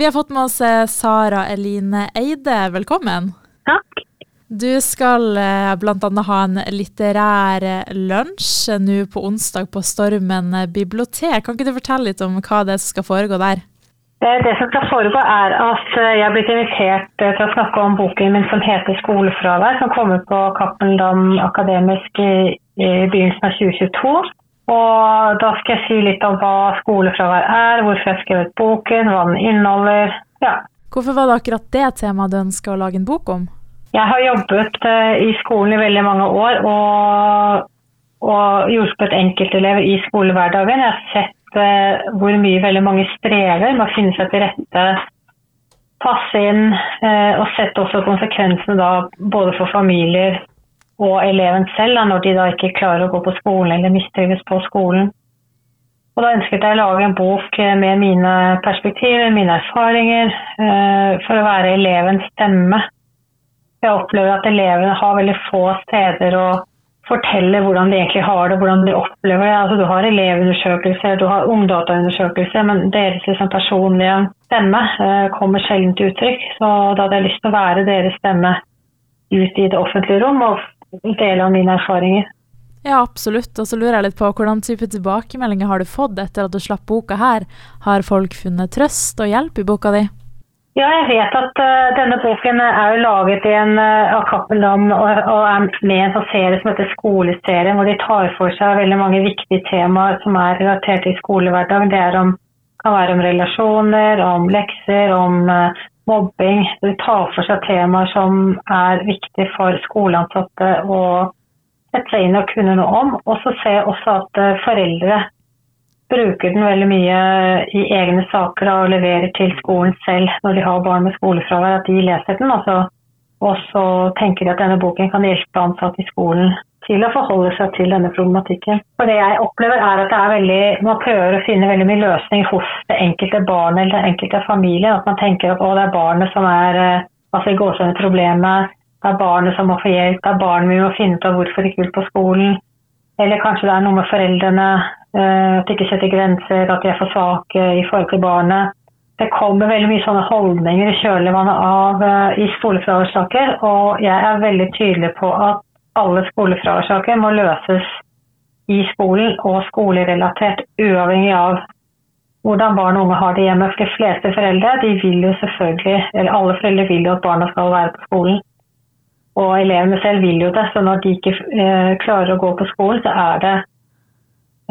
Vi har fått med oss eh, Sara Eline Eide, velkommen. Takk. Du skal eh, bl.a. ha en litterær eh, lunsj nå på onsdag på Stormen bibliotek. Kan ikke du fortelle litt om hva det er som skal foregå der? Det som skal foregå er at jeg er blitt invitert til å snakke om boken min som heter 'Skolefravær', som kommer på Cappelen Dam Akademisk i, i begynnelsen av 2022. Og da skal jeg si litt om hva skolefravær er, hvorfor jeg har skrevet boken, hva den inneholder. Ja. Hvorfor var det akkurat det temaet du ønska å lage en bok om? Jeg har jobbet uh, i skolen i veldig mange år og, og hjulpet enkeltelever i skolehverdagen. Jeg har sett uh, hvor mye veldig mange strever med å finne seg til rette, passe inn, uh, og sett også konsekvensene da både for familier og eleven selv, da, når de da ikke klarer å gå på skolen eller mistrives på skolen. Og Da ønsket jeg å lage en bok med mine perspektiver, mine erfaringer, eh, for å være elevens stemme. Jeg opplever at elevene har veldig få steder å fortelle hvordan de egentlig har det, hvordan de opplever det. Altså, du har elevundersøkelser, du har ungdataundersøkelser, men deres liksom, personlige stemme eh, kommer sjelden til uttrykk. Så da hadde jeg lyst til å være deres stemme ut i det offentlige rom og dele av mine erfaringer. Ja, absolutt. Og så lurer jeg litt på hvordan type tilbakemeldinger har du fått etter at du slapp boka her? Har folk funnet trøst og hjelp i boka di? Ja, jeg vet at uh, denne boken er jo laget i en uh, av og, og, er med i en serie som heter Skoleserien, hvor de tar for seg veldig mange viktige temaer som er relatert til skolehverdagen. Det om, kan være om relasjoner, om lekser, om uh, mobbing. De tar for seg temaer som er viktige for skoleansatte å sette seg inn og kunne noe om. Og så ser jeg også at eh, foreldre bruker den veldig mye i egne saker og leverer til skolen selv når de har barn med skolefravær, at de leser den. Altså. Og så tenker de at denne boken kan hjelpe ansatte i skolen til å forholde seg til denne problematikken. For det jeg opplever er at det er veldig, Man prøver å finne veldig mye løsning hos det enkelte barnet eller den enkelte familie. At man tenker at det er barnet som er eh, altså i gåsehudene problemet. Det er barnet som må få hjelp. Det er barnet vi må finne ut av hvorfor ikke vil på skolen. Eller kanskje det er noe med foreldrene. Eh, at de ikke setter grenser, at de er for svake i forhold til barnet. Det kommer veldig mye sånne holdninger i kjølvannet av uh, i skolefraværssaker. Og jeg er veldig tydelig på at alle skolefraværssaker må løses i skolen og skolerelatert, uavhengig av hvordan barn og unge har det hjemme. For de fleste foreldre de vil jo selvfølgelig, eller alle foreldre vil jo at barna skal være på skolen. Og elevene selv vil jo det, så når de ikke eh, klarer å gå på skolen, så er det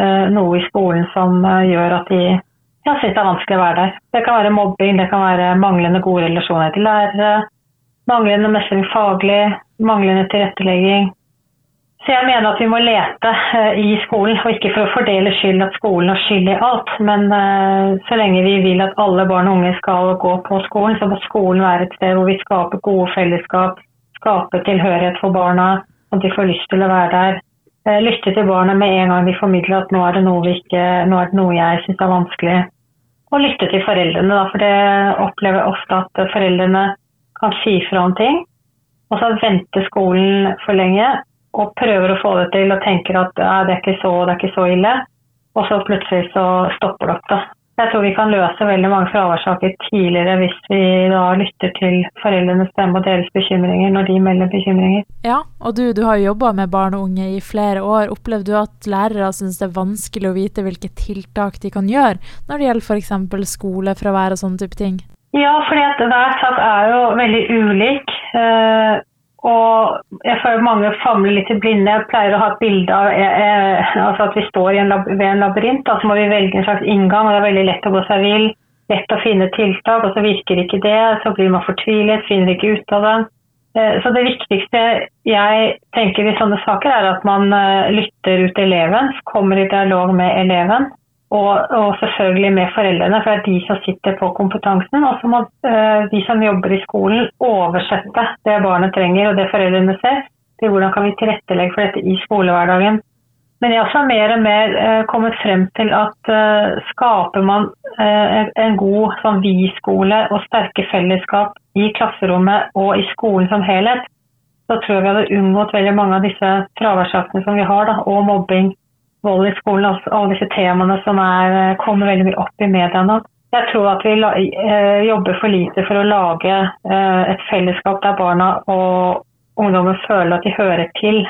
eh, noe i skolen som eh, gjør at de ja, synes det er vanskelig å være der. Det kan være mobbing, det kan være manglende gode relasjoner til lærere, manglende mestring faglig, manglende tilrettelegging. Så jeg mener at vi må lete uh, i skolen, og ikke for å fordele skyld at skolen har skyld i alt. Men uh, så lenge vi vil at alle barn og unge skal gå på skolen, så må skolen være et sted hvor vi skaper gode fellesskap, skaper tilhørighet for barna, at de får lyst til å være der. Uh, lytte til barna med en gang de formidler at nå er det noe, ikke, nå er det noe jeg syns er vanskelig. Og lytte til foreldrene, da, for det opplever ofte at foreldrene kan si fra om ting og så venter skolen for lenge og prøver å få det til og tenker at det, er ikke så, det er ikke så ille. Og så plutselig så stopper det opp. da. Jeg tror vi kan løse veldig mange fraværssaker tidligere hvis vi da lytter til foreldrenes stemme og deres bekymringer når de melder bekymringer. Ja, og du, du har jo jobba med barn og unge i flere år. Opplever du at lærere syns det er vanskelig å vite hvilke tiltak de kan gjøre når det gjelder f.eks. skolefravær og sånne type ting? Ja, fordi hver sak er jo veldig ulik. Uh, og jeg føler mange famler litt i blinde. Jeg pleier å ha et bilde av uh, altså at vi står en ved en labyrint, da, så må vi velge en slags inngang. og Det er veldig lett å gå seg vill, lett å finne tiltak, og så virker ikke det. Så blir man fortvilet, finner ikke ut av det. Så det viktigste jeg tenker i sånne saker, er at man lytter ut eleven, kommer i dialog med eleven og, og, selvfølgelig med foreldrene, for det er de som sitter på kompetansen. Og så må uh, de som jobber i skolen oversette det barnet trenger og det foreldrene ser, til hvordan kan vi tilrettelegge for dette i skolehverdagen. Men jeg har også mer og mer uh, kommet frem til at uh, skaper man en god sånn vi-skole og sterke fellesskap i klasserommet og i skolen som helhet, så tror jeg vi hadde unngått veldig mange av disse fraværssakene som vi har, da, og mobbing vold i skolen, altså alle disse temaene som er, kommer veldig mye opp i media nå. jeg tror at vi eh, jobber for lite for å lage eh, et fellesskap der barna og ungdommen føler at de hører til.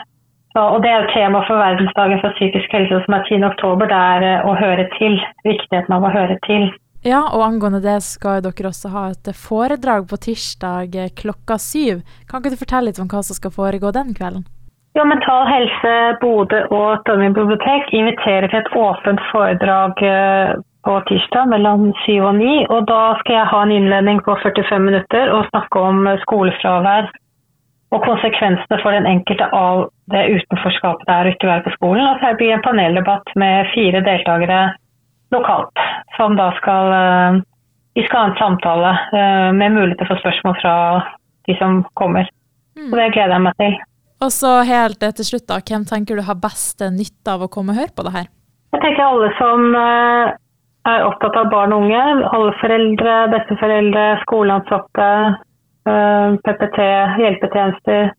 Og Det er jo tema for verdensdagen for psykisk helse som er 10.10. Det er eh, å høre til. Viktigheten av å høre til. Ja, og angående det skal dere også ha et foredrag på tirsdag klokka syv. Kan ikke du fortelle litt om hva som skal foregå den kvelden? Jo, Mental Helse Bodø og Trondheim bibliotek inviterer til et åpent foredrag på tirsdag mellom 7 og 9. Og da skal jeg ha en innledning på 45 minutter og snakke om skolefravær og konsekvensene for den enkelte av det utenforskapet det er å ikke være på skolen. Og så blir det en paneldebatt med fire deltakere lokalt, som da skal eh, Vi skal ha en samtale eh, med muligheter for spørsmål fra de som kommer. Så det gleder jeg meg til. Og så helt til slutt, da. Hvem tenker du har best nytte av å komme og høre på det her? Jeg tenker alle som eh, er opptatt av barn og unge. Alle foreldre, besteforeldre, skoleansatte, eh, PPT, hjelpetjenester.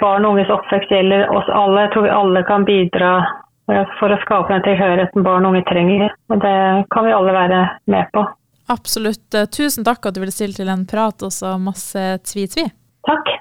Barn og unges oppvekst gjelder oss alle. Jeg tror vi alle kan bidra for å skape den tilhørigheten barn og unge trenger. Og det kan vi alle være med på. Absolutt. Tusen takk at du ville stille til en prat, og så masse tvi-tvi. Takk.